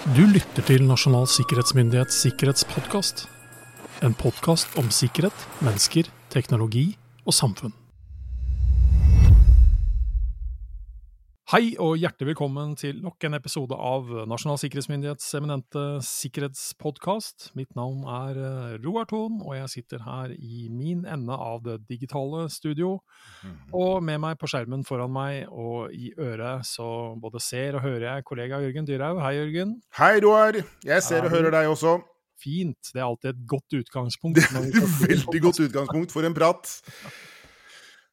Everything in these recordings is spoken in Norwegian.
Du lytter til Nasjonal sikkerhetsmyndighets sikkerhetspodkast. En podkast om sikkerhet, mennesker, teknologi og samfunn. Hei og hjertelig velkommen til nok en episode av Nasjonal sikkerhetsmyndighets eminente sikkerhetspodkast. Mitt navn er eh, Roar Thon, og jeg sitter her i min ende av det digitale studio. Og med meg på skjermen foran meg og i øret så både ser og hører jeg kollega Jørgen Dyrhaug. Hei, Jørgen. Hei, Roar. Jeg ser og hører deg også. Fint. Det er alltid et godt utgangspunkt. Det er et veldig godt utgangspunkt for en prat.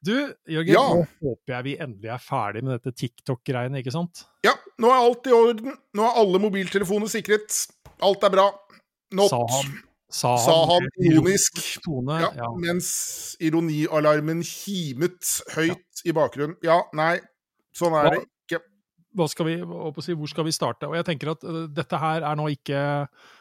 Du, Jørgen, Ja. nå håper jeg vi endelig er ferdig med dette TikTok-greiene, ikke sant? Ja, nå er alt i orden. Nå er alle mobiltelefoner sikret. Alt er bra. Not. Sa han, sa han, Sa han ironisk. Tone. Ja, Ja. Mens ironialarmen kimet høyt i bakgrunnen. Ja, nei, sånn er det skal vi, si, hvor skal vi starte? Og jeg tenker at øh, dette her er nå ikke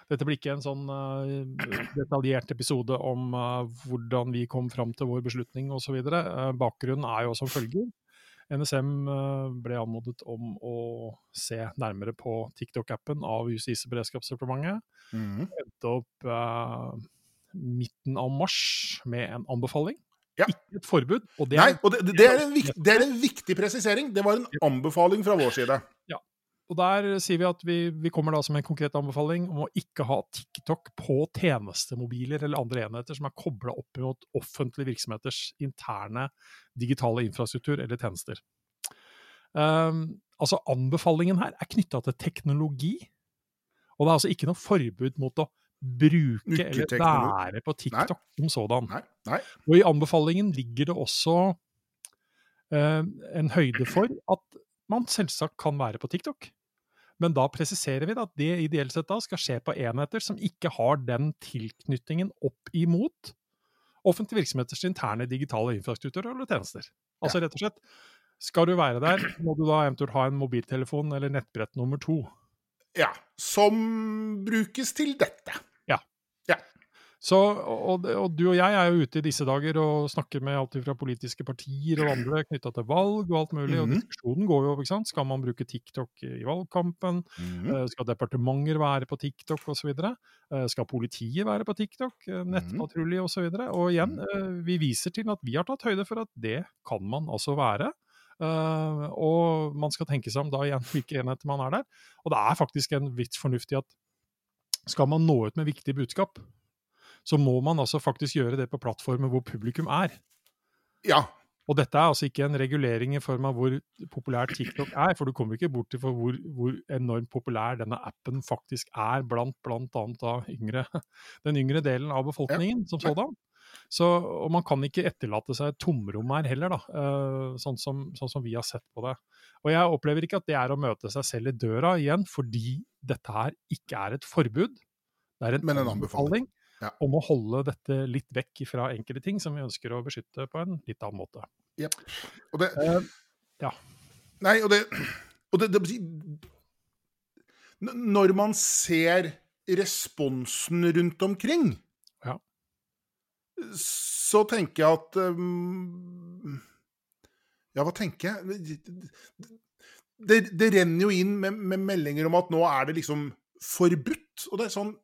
Dette blir ikke en sånn øh, detaljert episode om øh, hvordan vi kom fram til vår beslutning osv. Uh, bakgrunnen er jo som følger. NSM ble anmodet om å se nærmere på TikTok-appen av Justis- og beredskapsdepartementet. Mhm. endte opp eh, midten av mars med en anbefaling. Ja. Ikke et forbud. Og det Nei, og det, det, er en viktig, det er en viktig presisering. Det var en anbefaling fra vår side. Ja. og der sier vi at vi, vi kommer da som en konkret anbefaling om å ikke ha TikTok på tjenestemobiler eller andre enheter som er kobla opp mot offentlige virksomheters interne digitale infrastruktur eller tjenester. Um, altså Anbefalingen her er knytta til teknologi, og det er altså ikke noe forbud mot å bruke eller være på TikTok som sådan. Nei, nei. Og i anbefalingen ligger det også eh, en høyde for at man selvsagt kan være på TikTok. Men da presiserer vi at det ideelt sett da skal skje på enheter som ikke har den tilknytningen opp imot offentlige virksomheters interne digitale infrastruktur eller tjenester. Altså rett og slett, skal du være der, må du da eventuelt ha en mobiltelefon eller nettbrett nummer to. Ja. Som brukes til dette. Så, og, og du og jeg er jo ute i disse dager og snakker med alt fra politiske partier og andre knytta til valg og alt mulig, og Mhm. diskusjonen går jo, ikke sant. Skal man bruke TikTok i valgkampen? Mhm. Eh, Skal departementer være på TikTok osv.? Skal politiet være på TikTok? Eh, Nettpatrulje osv.? Og, så og igjen, eh, vi viser til at vi har tatt høyde for at det kan man altså være. Uh, og man skal tenke seg om da igjen hvilke enheter man er der. Og det er faktisk en vits fornuftig at skal man nå ut med viktige budskap, så må man altså faktisk gjøre det på plattformer hvor publikum er. Ja. Og dette er altså ikke en regulering i form av hvor populær TikTok er, for du kommer ikke bort til hvor, hvor enormt populær denne appen faktisk er blant bl.a. yngre, den yngre delen av befolkningen som Ja. sådan. Så, og man kan ikke etterlate seg et tomrom her heller, da, eh, sånn, som, sånn som vi har sett på det. Og jeg opplever ikke at det er å møte seg selv i døra igjen, fordi dette her ikke er et forbud. Det er en, Men en anbefaling. Ja. om å holde dette litt vekk fra enkelte ting som vi ønsker å beskytte på en litt annen måte. Jep. Og det uh, ja. Nei, og det, og det, det Når man ser responsen rundt omkring, Ja. så tenker jeg at um, Ja, hva tenker jeg? Det, det renner jo inn med, med meldinger om at nå er det liksom forbudt. Og det er sånn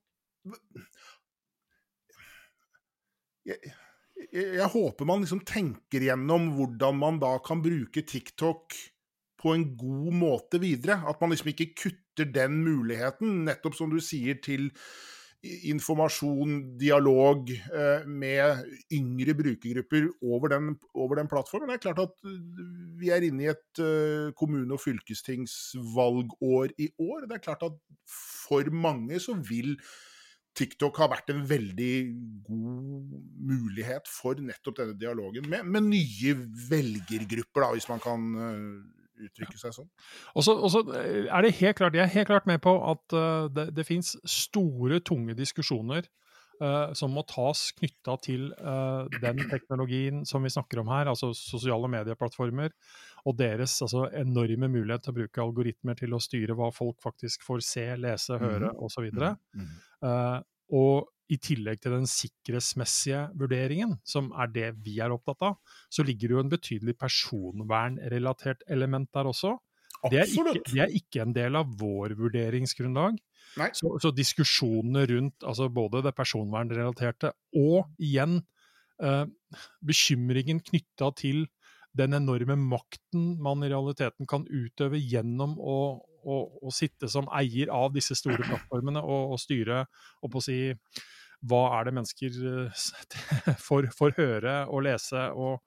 jeg, jeg, håper man liksom tenker gjennom hvordan man da kan bruke TikTok på en god måte videre. At man liksom ikke kutter den muligheten, nettopp som du sier, til informasjon, dialog eh, med yngre brukergrupper over den, over den plattformen. Det er klart at vi er inne i et eh, kommune- og fylkestingsvalgår i år. Det er klart at for mange så vil TikTok har vært en veldig god mulighet for nettopp denne dialogen med, med nye velgergrupper, da, hvis man kan eh, uttrykke seg sånn. Og så og så eh, er det helt klart, jeg er helt klart med på at eh, det, det fins store, tunge diskusjoner som må tas knytta til eh, den teknologien som vi snakker om her, altså sosiale medieplattformer, og deres altså, enorme mulighet til å bruke algoritmer til å styre hva folk faktisk får se, lese, høre osv. Eh, og i tillegg til den sikkerhetsmessige vurderingen, som er det vi er opptatt av, så ligger det jo en betydelig personvernrelatert element der også. Det er, ikke, det er ikke en del av vår vurderingsgrunnlag. Så, så diskusjonene rundt altså både det personvernrelaterte og igjen eh, bekymringen knytta til den enorme makten man i realiteten kan utøve gjennom å, å, å sitte som eier av disse store plattformene og, og styre og på å si hva er det mennesker eh, får, får høre og lese og,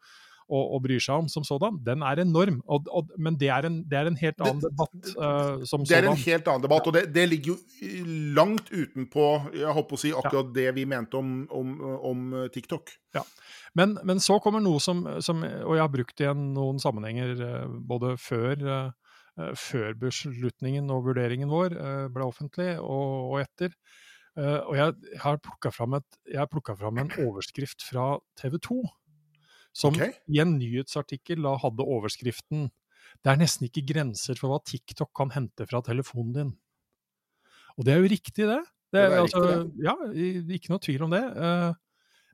og, og bryr seg om som sådan, den er enorm. Og, og, men det er, en, det er en helt annen Det- debatt uh, som Det er en helt annen debatt, og det, det ligger jo langt utenpå jeg håper å si, akkurat det vi mente om, om, om TikTok. Men, men så kommer noe som, som Og jeg har brukt det i noen sammenhenger eh, både før, eh, før beslutningen og vurderingen vår ble offentlig, og, og etter. Og jeg har plukka fram, et- jeg har plukket fram en overskrift fra TV 2. Som okay. i en nyhetsartikkel da hadde overskriften 'Det er nesten ikke grenser for hva TikTok kan hente fra telefonen din'. Og det er jo riktig, det. Det Ja, er, det er altså, riktig, ja, ikke noe tvil om det. eh,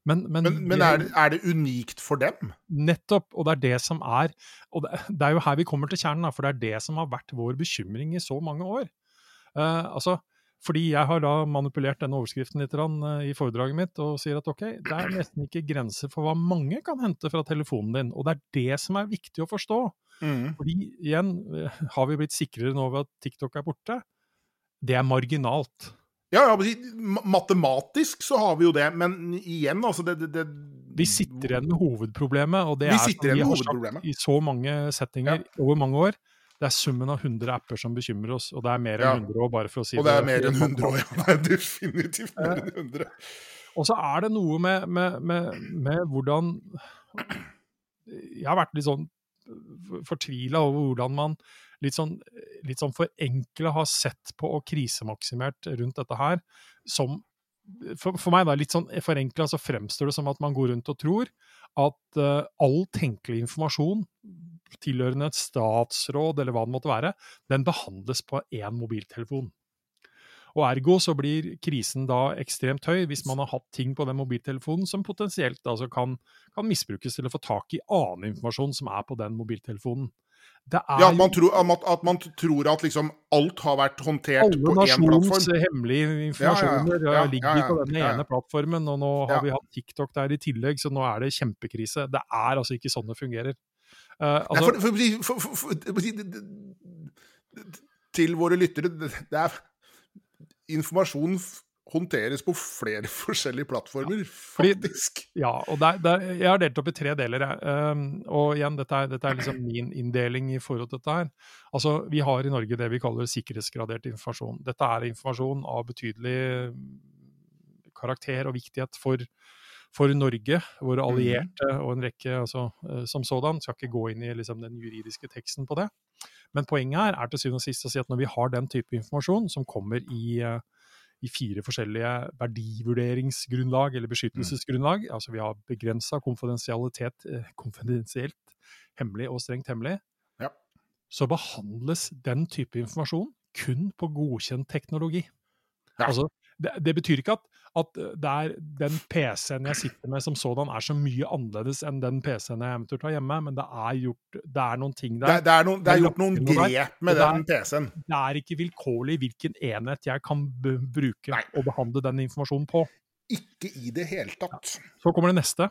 Men, men, Men, men er, det- er det unikt for dem? Nettopp, og det er det som er Og det, det er jo her vi kommer til kjernen, for det er det som har vært vår bekymring i så mange år. Eh, altså, fordi jeg har da manipulert denne overskriften litt eh, i foredraget mitt og sier at ok, det er nesten ikke grenser for hva mange kan hente fra telefonen din. Og det er det som er viktig å forstå. Mm. Fordi igjen, eh, har vi blitt sikrere nå ved at TikTok er borte? Det er marginalt. Ja, ja, matematisk så har vi jo det, men igjen, altså det, det, det Vi sitter igjen med hovedproblemet, og det Vi er at som vi har sagt i så mange settinger over mange år. Det er summen av 100 apper som bekymrer oss, og det er mer enn Ja. 100 år, bare for å si det. Og det er mer enn helt 100 år, ja. Det er definitivt mer enn 100. Og så er det noe med, med, med, med hvordan Jeg har vært litt sånn fortvila over hvordan man litt sånn, litt sånn forenkla har sett på og krisemaksimert rundt dette her. Som for, for meg, da, litt sånn forenkla, så fremstår det som at man går rundt og tror at uh, all tenkelig informasjon tilhørende et statsråd eller hva det måtte være, den behandles på én mobiltelefon. Og Ergo så blir krisen da ekstremt høy hvis man har hatt ting på den mobiltelefonen som potensielt altså kan, kan misbrukes til å få tak i annen informasjon som er på den mobiltelefonen. Det er Ja, man, tror, at, man- tror at liksom alt har vært håndtert på én nasjons plattform. hemmelige informasjoner Ja, ja, ja. eh, ligger på den ene plattformen, og nå har vi hatt TikTok der i tillegg, så nå er det kjempekrise. Det er altså ikke sånn det fungerer. Eh, Nei, altså, for, for, for, for, til våre lyttere, det er Informasjon håndteres på flere forskjellige plattformer, fordi- faktisk. Ja, og der, der, jeg har delt opp i tre deler. Um, og igjen, dette er, dette er liksom min inndeling i forhold til dette her. Altså, Vi har i Norge det vi kaller sikkerhetsgradert informasjon. Dette er informasjon av betydelig karakter og viktighet for, for Norge, våre allierte og en rekke altså, eh, som sådan. Skal ikke gå inn i liksom, den juridiske teksten på det. Men poenget her er til syvende og sist å si at når vi har den type informasjon som kommer i eh, i fire forskjellige verdivurderingsgrunnlag eller beskyttelsesgrunnlag. Altså vi har begrensa konfidensialitet, eh, konfidensielt, hemmelig og strengt hemmelig. Ja. Så behandles den type informasjon kun på godkjent teknologi. Ja. Altså, det, det betyr ikke at, at den PC-en jeg sitter med som sådan er så mye annerledes enn den PC-en jeg eventuelt har hjemme, men det er, gjort, det er noen ting der. Det, det, er noen, er gjort noen grep med den PC-en. Det er ikke vilkårlig hvilken enhet jeg kan bruke Nei. og behandle den informasjonen på. Ikke i det hele tatt. Så kommer det neste.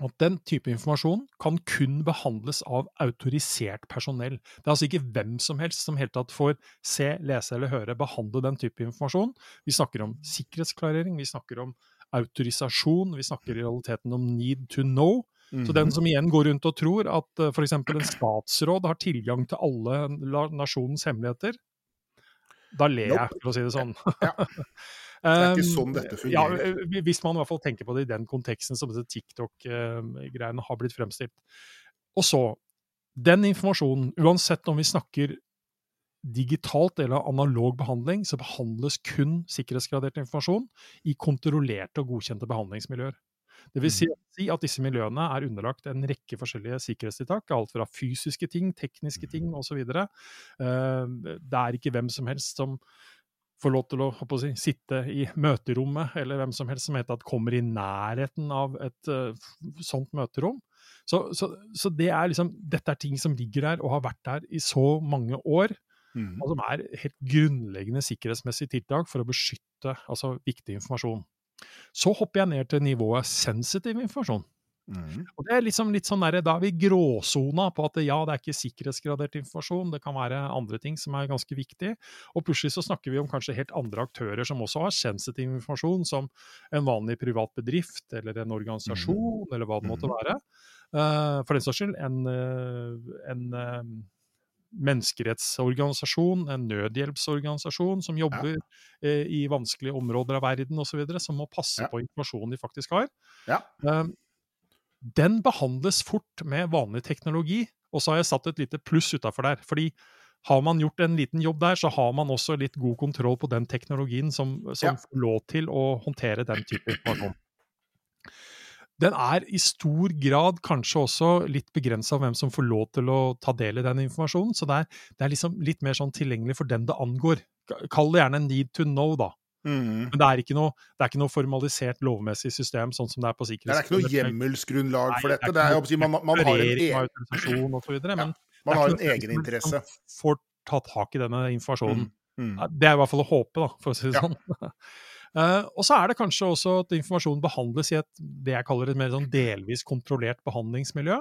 At den type informasjon kan kun behandles av autorisert personell. Det er altså ikke hvem som helst som helt tatt får se, lese eller høre behandle den type informasjon. Vi snakker om sikkerhetsklarering, vi snakker om autorisasjon, vi snakker i realiteten om need to know. Så Mhm. den som igjen går rundt og tror at f.eks. en statsråd har tilgang til alle nasjonens hemmeligheter, da ler jeg, for å si det sånn. Det er ikke Um, sånn dette fungerer. Ja, hvis man i hvert fall tenker på det i den konteksten som disse TikTok-greiene har blitt fremstilt. Og så, den informasjonen, uansett om vi snakker digitalt eller analog behandling, så behandles kun sikkerhetsgradert informasjon i kontrollerte og godkjente behandlingsmiljøer. Det vil si, si at disse miljøene er underlagt en rekke forskjellige sikkerhetstiltak, alt fra fysiske ting, tekniske ting osv. Eh, Det er ikke hvem som helst som får lov til å, å si, sitte i møterommet, eller hvem som helst som heter at kommer i nærheten av et uh, sånt møterom. Så, så, så det er liksom, dette er ting som ligger der og har vært der i så mange år. Mm. Og som er helt grunnleggende sikkerhetsmessige tiltak for å beskytte altså, viktig informasjon. Så hopper jeg ned til nivået sensitiv informasjon. Mm. Og det er liksom litt sånn der, Da er vi i gråsona på at ja, det er ikke sikkerhetsgradert informasjon, det kan være andre ting som er ganske viktig. Og plutselig så snakker vi om kanskje helt andre aktører som også har sensitiv informasjon, som en vanlig privat bedrift eller en organisasjon, eller hva det måtte Mhm. være. Uh, for den saks skyld en, eh, en uh, menneskerettsorganisasjon, en nødhjelpsorganisasjon som jobber eh, i vanskelige områder av verden osv., som må passe Ja. på informasjonen de faktisk har. Ja. Eh, den behandles fort med vanlig teknologi, og så har jeg satt et lite pluss utafor der. fordi har man gjort en liten jobb der, så har man også litt god kontroll på den teknologien som, som Ja. får lov til å håndtere den type informasjon. Den er i stor grad kanskje også litt begrensa hvem som får lov til å ta del i den informasjonen, så det er, det er liksom litt mer sånn tilgjengelig for den det angår. Kall det gjerne need to know, da. Mm. Men det er ikke noe, det er ikke noe formalisert lovmessig system, sånn som det er på Det er ikke noe hjemmelsgrunnlag for for det er dette. Det er, jo man, man har en, egen og så videre, men man er har en egeninteresse. får ta tak i denne informasjonen. Mm. Mm. Det er i hvert fall å håpe, da, for å si det Ja. sånn. Uh, og så er det kanskje også at informasjonen behandles i et det jeg kaller et mer sånn delvis kontrollert behandlingsmiljø.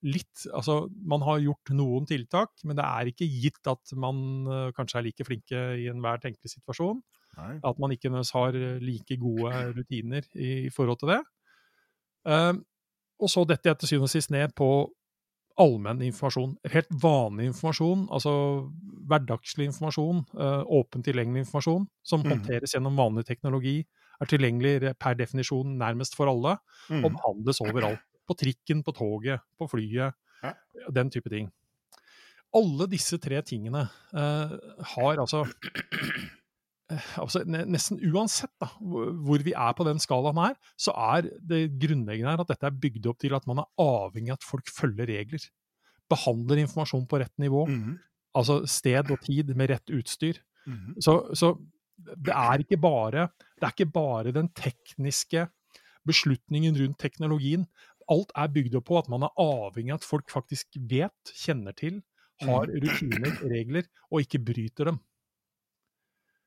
Litt, altså Man har gjort noen tiltak, men det er ikke gitt at man uh, kanskje er like flinke i enhver tenkelig situasjon. Nei. At man ikke nødvendigvis har like gode rutiner i, i forhold til det. Um, og så detter jeg til syvende og sist ned på allmenn informasjon. Helt vanlig informasjon, altså hverdagslig informasjon, uh, åpent tilgjengelig informasjon, som mm. håndteres gjennom vanlig teknologi, er tilgjengelig per definisjon nærmest for alle, Mm. og behandles overalt. På trikken, på toget, på flyet, Ja. den type ting. Alle disse tre tingene uh, har altså eh, altså, Nesten uansett da, hvor vi er på den skalaen her, så er det grunnleggende her at dette er bygd opp til at man er avhengig av at folk følger regler. Behandler informasjon på rett nivå. Mm. Altså sted og tid med rett utstyr. Mm. Så, så det er ikke bare det er ikke bare den tekniske beslutningen rundt teknologien. Alt er bygd opp på at man er avhengig av at folk faktisk vet, kjenner til, har rutiner, regler, og ikke bryter dem.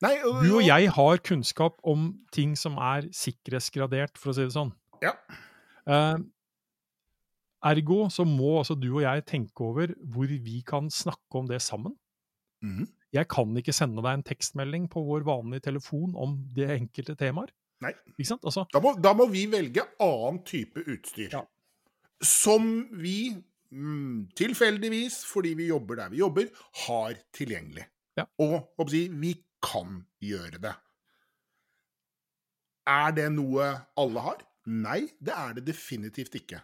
Nei, og, Du og jeg har kunnskap om ting som er sikkerhetsgradert, for å si det sånn. Ja. Uh, ergo så må altså du og jeg tenke over hvor vi kan snakke om det sammen. Mm. Jeg kan ikke sende deg en tekstmelding på vår vanlige telefon om det enkelte temaer. Nei. Ikke sant? Altså, Da må, da må vi velge annen type utstyr. Ja. Som vi mm, tilfeldigvis, fordi vi jobber der vi jobber, har tilgjengelig. Ja. Og si, vi kan gjøre det. Er det noe alle har? Nei, det er det definitivt ikke.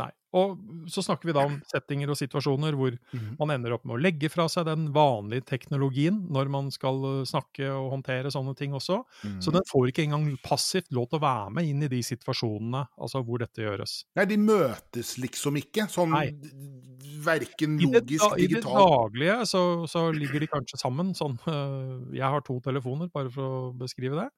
Nei. Og så snakker vi da om settinger og situasjoner hvor man ender opp med å legge fra seg den vanlige teknologien når man skal eh, snakke og håndtere sånne ting også. Mm. Så den får ikke engang passivt lov til å være med inn i de situasjonene altså hvor dette gjøres. Nei, de møtes liksom ikke, sånn Nei. verken I det, logisk, da, I det daglige så, så ligger de kanskje sammen. Sånn, jeg har to telefoner, bare for å beskrive det.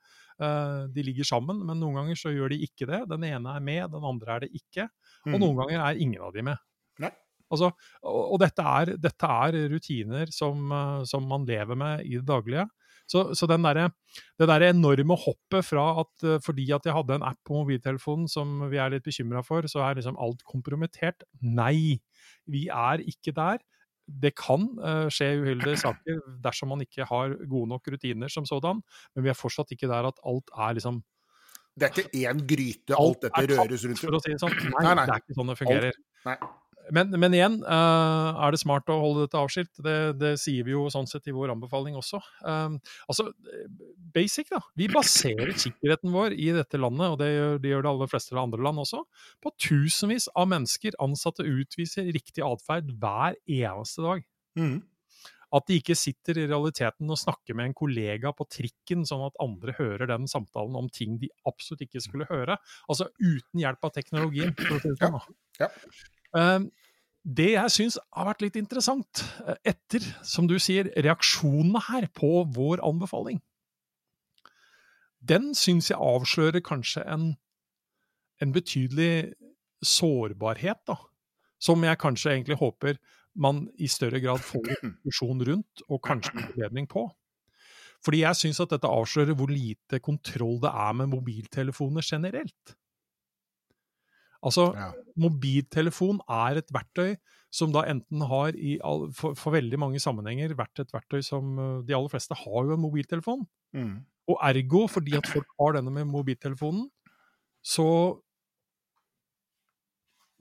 Eh, de ligger sammen, men noen ganger så gjør de ikke det. Den ene er med, den andre er det ikke. Og Mm. noen ganger er ingen av de med. Nei. Altså, og dette, er, dette er rutiner som, eh, som man lever med i det daglige. Så, så den derre- det der enorme hoppet fra at eh, fordi at jeg hadde en app på mobiltelefonen som vi er litt bekymra for, så er liksom alt kompromittert. Nei, vi er ikke der. Det kan uh, skje uhyldige saker dersom man ikke har gode nok rutiner som sådan, men vi er fortsatt ikke der at alt er liksom Det er ikke én gryte Alt alt dette røres rundt for å si det sånn. Nei, Nei, nei. det er ikke sånn det fungerer. Nei. Men, men igjen, eh, er det smart å holde dette avskilt? Det, det sier vi jo sånn sett i vår anbefaling også. Um, altså, basic, da. Vi baserer sikkerheten vår i dette landet, og det gjør, det gjør det aller fleste andre land også, på tusenvis av mennesker ansatte utviser riktig atferd hver eneste dag. Mm. At de ikke sitter i realiteten og snakker med en kollega på trikken, sånn at andre hører den samtalen om ting de absolutt ikke skulle høre. Altså uten hjelp av teknologien, for å si det sånn. da. Ja. Eh, Det jeg syns har vært litt interessant, eh, etter, som du sier, reaksjonene her på vår anbefaling, den syns jeg avslører kanskje en, en betydelig sårbarhet, da, som jeg kanskje egentlig håper man i større grad får diskusjon rundt, og kanskje en forbedring på. Fordi jeg syns at dette avslører hvor lite kontroll det er med mobiltelefoner generelt. Altså, Ja. mobiltelefon er et verktøy som da enten har i all, for, for veldig mange sammenhenger vært et verktøy som eh, De aller fleste har jo en mobiltelefon. Mm. Og ergo, fordi at folk har denne med mobiltelefonen, så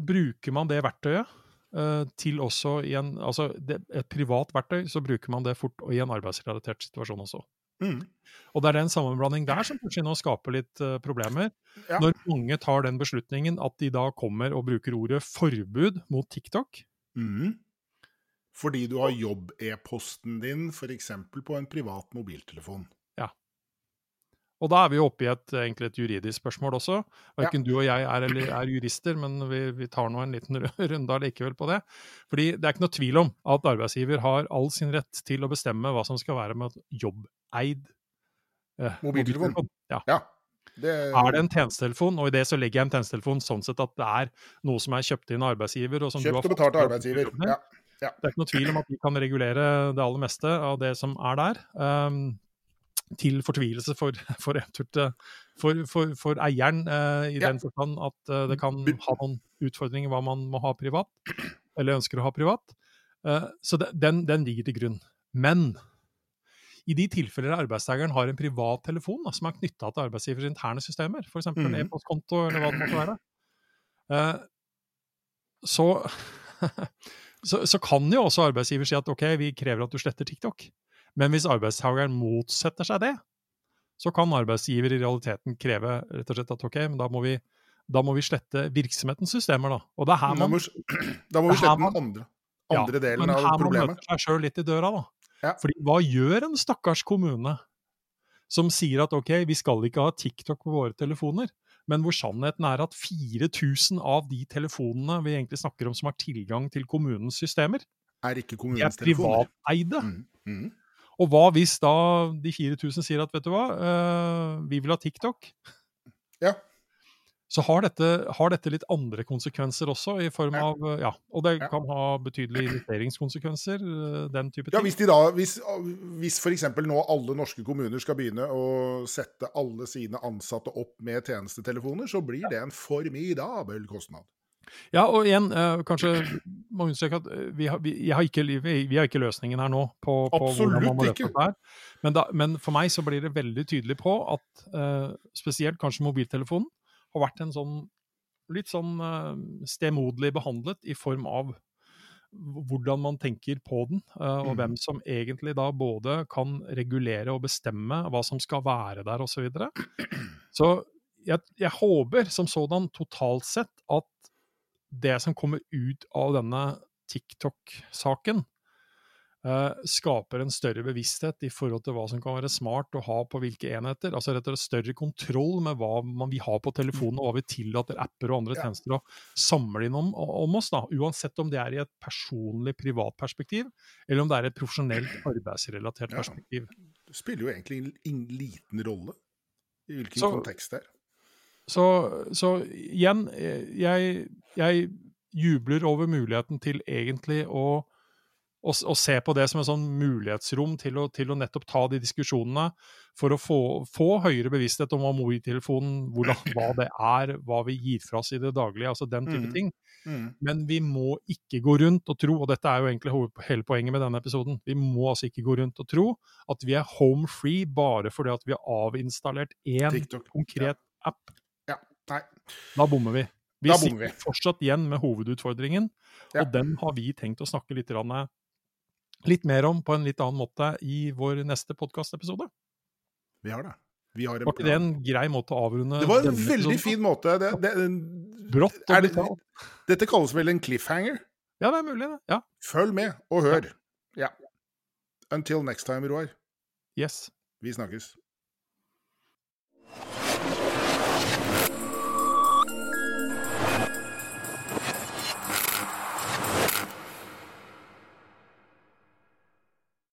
bruker man det verktøyet eh, til også i en Altså det, et privat verktøy, så bruker man det fort i en arbeidsrelatert situasjon også. Mm. Og det er den sammenblanding der som kanskje nå skaper litt uh, problemer. Ja. Når mange tar den beslutningen at de da kommer og bruker ordet forbud mot TikTok. Mm. Fordi du har jobb-e-posten din f.eks. på en privat mobiltelefon. Og da er vi oppe i et, egentlig et juridisk spørsmål også. Verken du og jeg er, eller, er jurister, men vi, vi tar nå en liten runde likevel på det. Fordi det er ikke noe tvil om at arbeidsgiver har all sin rett til å bestemme hva som skal være med jobbeid eh, Mobiltelefon. Ja. Ja. Det, Er det en tjenestetelefon, og i det så legger jeg en tjenestetelefon sånn sett at det er noe som er kjøpt inn av arbeidsgiver og som Kjøpt og betalt av arbeidsgiver. ja. Ja. Det er ikke noe tvil om at vi kan regulere det aller meste av det som er der. Um, til fortvilelse for, for, for, for, eieren, eh, i Ja. den forstand at eh, det kan ha noen utfordringer hva man må ha privat, eller ønsker å ha privat. Eh, så det, den, den ligger til grunn. Men i de tilfeller arbeidstakeren har en privat telefon da, som er knytta til arbeidsgivers interne systemer, f.eks. en Mhm. e-postkonto eller hva det måtte være, eh, så, så, så kan jo også arbeidsgiver si at ok, vi krever at du sletter TikTok. Men hvis arbeidstakeren motsetter seg det, så kan arbeidsgiver i realiteten kreve rett og slett at ok, men da må vi, da må vi slette virksomhetens systemer, da. Og det er her Da må, da må vi er slette man- den andre, andre ja, delen men av her man problemet. møter seg sjøl litt i døra, da. Ja. Fordi hva gjør en stakkars kommune som sier at ok, vi skal ikke ha TikTok på våre telefoner, men hvor sannheten er at 4000 av de telefonene vi egentlig snakker om som har tilgang til kommunens systemer, Er ikke de er kommunens telefoner. privateide. Mm. Mm. Og hva hvis da de 4000 sier at vet du hva, eh, vi vil ha TikTok? Ja. Så har dette, har dette litt andre konsekvenser også, i form Ja. av Ja, og det Ja. kan ha betydelige investeringskonsekvenser, eh, den type Ja, ting. hvis, de da, hvis, hvis f.eks. nå alle norske kommuner skal begynne å sette alle sine ansatte opp med tjenestetelefoner, så blir det en formidabel kostnad. Ja, og igjen, eh, kanskje må understreke at eh, vi har, vi, har ikke, vi, har ikke løsningen her nå på, på hvordan man må løpe løse dette her. Men, da, men for meg så blir det veldig tydelig på at uh, spesielt kanskje mobiltelefonen har vært en sånn litt sånn uh, stemoderlig behandlet i form av hvordan man tenker på den, uh, og mm. hvem som egentlig da både kan regulere og bestemme hva som skal være der, osv. Så, videre. så jeg, jeg håper som sådan totalt sett at det som kommer ut av denne TikTok-saken, eh, skaper en større bevissthet i forhold til hva som kan være smart å ha på hvilke enheter. Altså rett og slett større kontroll med hva man vil ha på telefonen, og hva vi tillater apper og andre Ja. tjenester å samle inn om, om oss. da, Uansett om det er i et personlig, privat perspektiv, eller om det er et profesjonelt, arbeidsrelatert Ja. perspektiv. Det spiller jo egentlig en liten rolle i hvilken Så- kontekst det er. Så, så igjen, jeg, jeg jubler over muligheten til egentlig å, å, å se på det som en sånn mulighetsrom til å, til å nettopp ta de diskusjonene for å få, få høyere bevissthet om hva mobiltelefonen, hva det er, hva vi gir fra oss i det daglige, altså den type mm. ting. Mm. Men vi må ikke gå rundt og tro, og dette er jo egentlig hele poenget med denne episoden, vi må altså ikke gå rundt og tro at vi er home free bare fordi at vi har avinstallert én TikTok. konkret app. Nei. Da bommer vi. Vi Da sitter vi. fortsatt igjen med hovedutfordringen, Ja. og den har vi tenkt å snakke litt, litt mer om på en litt annen måte i vår neste podkastepisode. Vi har det. Vi har en Var ikke det en grei måte å avrunde Det var en veldig episoden fin måte. Det, det, Brått og det, dette kalles vel en cliffhanger? Ja, det er mulig, det. Ja. Følg med og hør. Ja. Until next time, Roar. Yes. Vi snakkes.